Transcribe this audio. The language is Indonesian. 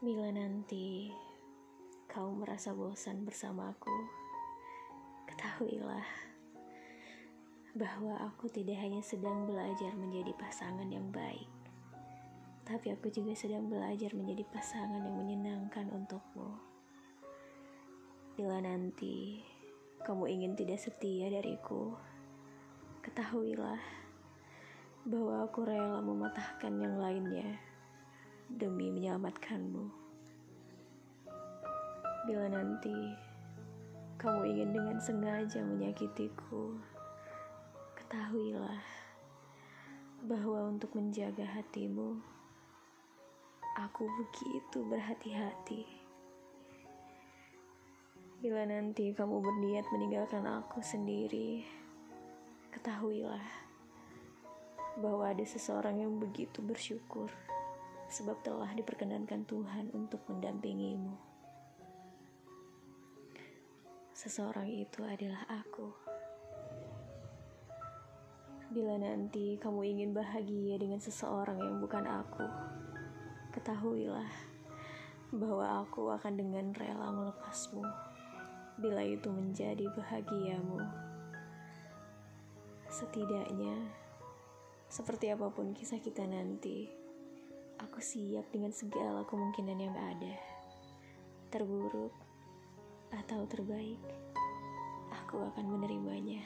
Bila nanti kau merasa bosan bersamaku, ketahuilah bahwa aku tidak hanya sedang belajar menjadi pasangan yang baik, tapi aku juga sedang belajar menjadi pasangan yang menyenangkan untukmu. Bila nanti kamu ingin tidak setia dariku, ketahuilah bahwa aku rela mematahkan yang lainnya demi menyelamatkanmu. Bila nanti kamu ingin dengan sengaja menyakitiku, ketahuilah bahwa untuk menjaga hatimu, aku begitu berhati-hati. Bila nanti kamu berniat meninggalkan aku sendiri, ketahuilah bahwa ada seseorang yang begitu bersyukur sebab telah diperkenankan Tuhan untuk mendampingimu. Seseorang itu adalah aku. Bila nanti kamu ingin bahagia dengan seseorang yang bukan aku, ketahuilah bahwa aku akan dengan rela melepasmu bila itu menjadi bahagiamu. Setidaknya, seperti apa pun kisah kita nanti, Aku siap dengan segala kemungkinan yang ada. Terburuk atau terbaik, aku akan menerimanya.